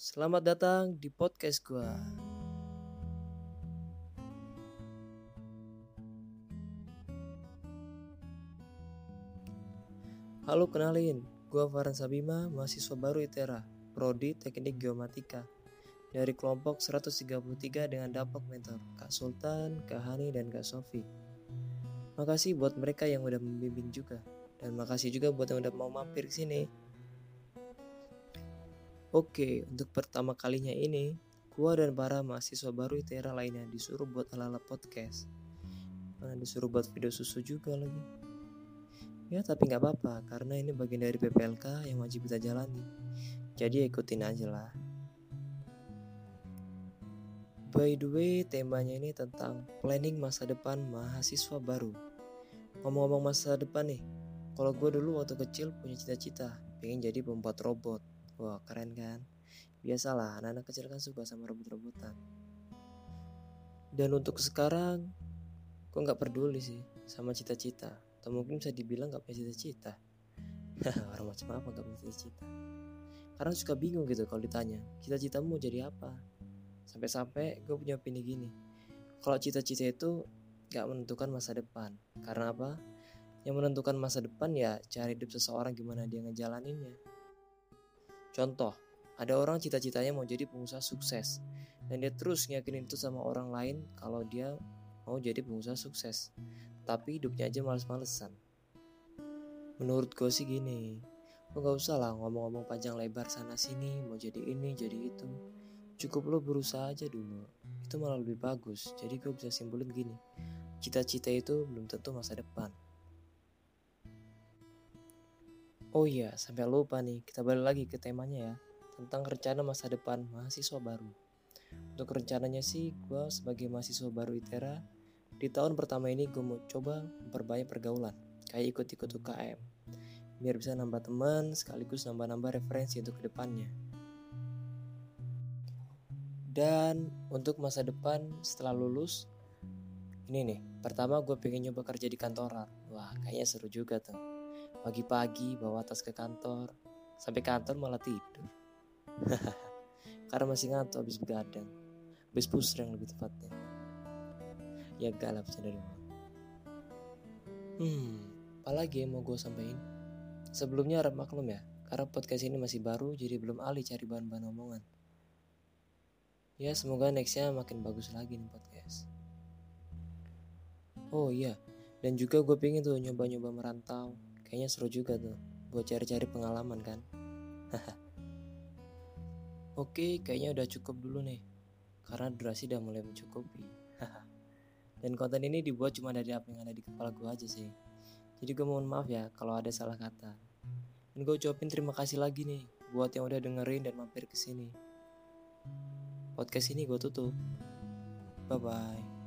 Selamat datang di podcast gua. Halo kenalin, gua Farhan Sabima, mahasiswa baru ITERA, Prodi Teknik Geomatika dari kelompok 133 dengan dampak mentor Kak Sultan, Kak Hani, dan Kak Sofi. Makasih buat mereka yang udah membimbing juga. Dan makasih juga buat yang udah mau mampir ke sini. Oke, untuk pertama kalinya ini, gua dan para mahasiswa baru ITERA lainnya disuruh buat ala-ala podcast. Mana disuruh buat video susu juga lagi. Ya tapi nggak apa-apa, karena ini bagian dari PPLK yang wajib kita jalani. Jadi ikutin aja lah. By the way, temanya ini tentang planning masa depan mahasiswa baru. Ngomong-ngomong masa depan nih, kalau gue dulu waktu kecil punya cita-cita, pengen jadi pembuat robot. Wah keren kan? Biasalah, anak-anak kecil kan suka sama robot-robotan. Dan untuk sekarang, gue nggak peduli sih sama cita-cita. Atau mungkin bisa dibilang nggak punya cita-cita. Orang macam apa nggak punya cita-cita? Karena suka bingung gitu kalau ditanya, cita-citamu mau jadi apa? Sampai-sampai gue punya opini gini. Kalau cita-cita itu gak menentukan masa depan. Karena apa? Yang menentukan masa depan ya cari hidup seseorang gimana dia ngejalaninnya. Contoh, ada orang cita-citanya mau jadi pengusaha sukses. Dan dia terus ngiyakinin itu sama orang lain kalau dia mau jadi pengusaha sukses. Tapi hidupnya aja males-malesan. Menurut gue sih gini, lo gak usah lah ngomong-ngomong panjang lebar sana sini, mau jadi ini, jadi itu Cukup lo berusaha aja dulu. Itu malah lebih bagus. Jadi gue bisa simpulin gini. Cita-cita itu belum tentu masa depan. Oh iya, sampai lupa nih. Kita balik lagi ke temanya ya. Tentang rencana masa depan mahasiswa baru. Untuk rencananya sih, gue sebagai mahasiswa baru ITERA, di tahun pertama ini gue mau coba memperbanyak pergaulan. Kayak ikut-ikut UKM. Biar bisa nambah teman, sekaligus nambah-nambah referensi untuk ke depannya. Dan untuk masa depan setelah lulus, ini nih, pertama gue pengen nyoba kerja di kantoran. Wah, kayaknya seru juga tuh. Pagi-pagi bawa tas ke kantor, sampai kantor malah tidur. Karena masih ngantuk habis begadang. Habis pusreng lebih tepatnya. Ya bercanda doang. Hmm, apalagi yang mau gue sampaikan? Sebelumnya harap maklum ya, karena podcast ini masih baru jadi belum ahli cari bahan-bahan omongan. Ya semoga nextnya makin bagus lagi nih podcast. Oh iya, dan juga gue pengen tuh nyoba-nyoba merantau. Kayaknya seru juga tuh, buat cari-cari pengalaman kan. Oke, kayaknya udah cukup dulu nih. Karena durasi udah mulai mencukupi. dan konten ini dibuat cuma dari apa yang ada di kepala gue aja sih. Jadi gue mohon maaf ya kalau ada salah kata. Dan gue ucapin terima kasih lagi nih buat yang udah dengerin dan mampir ke sini podcast ini gue tutup. Bye bye.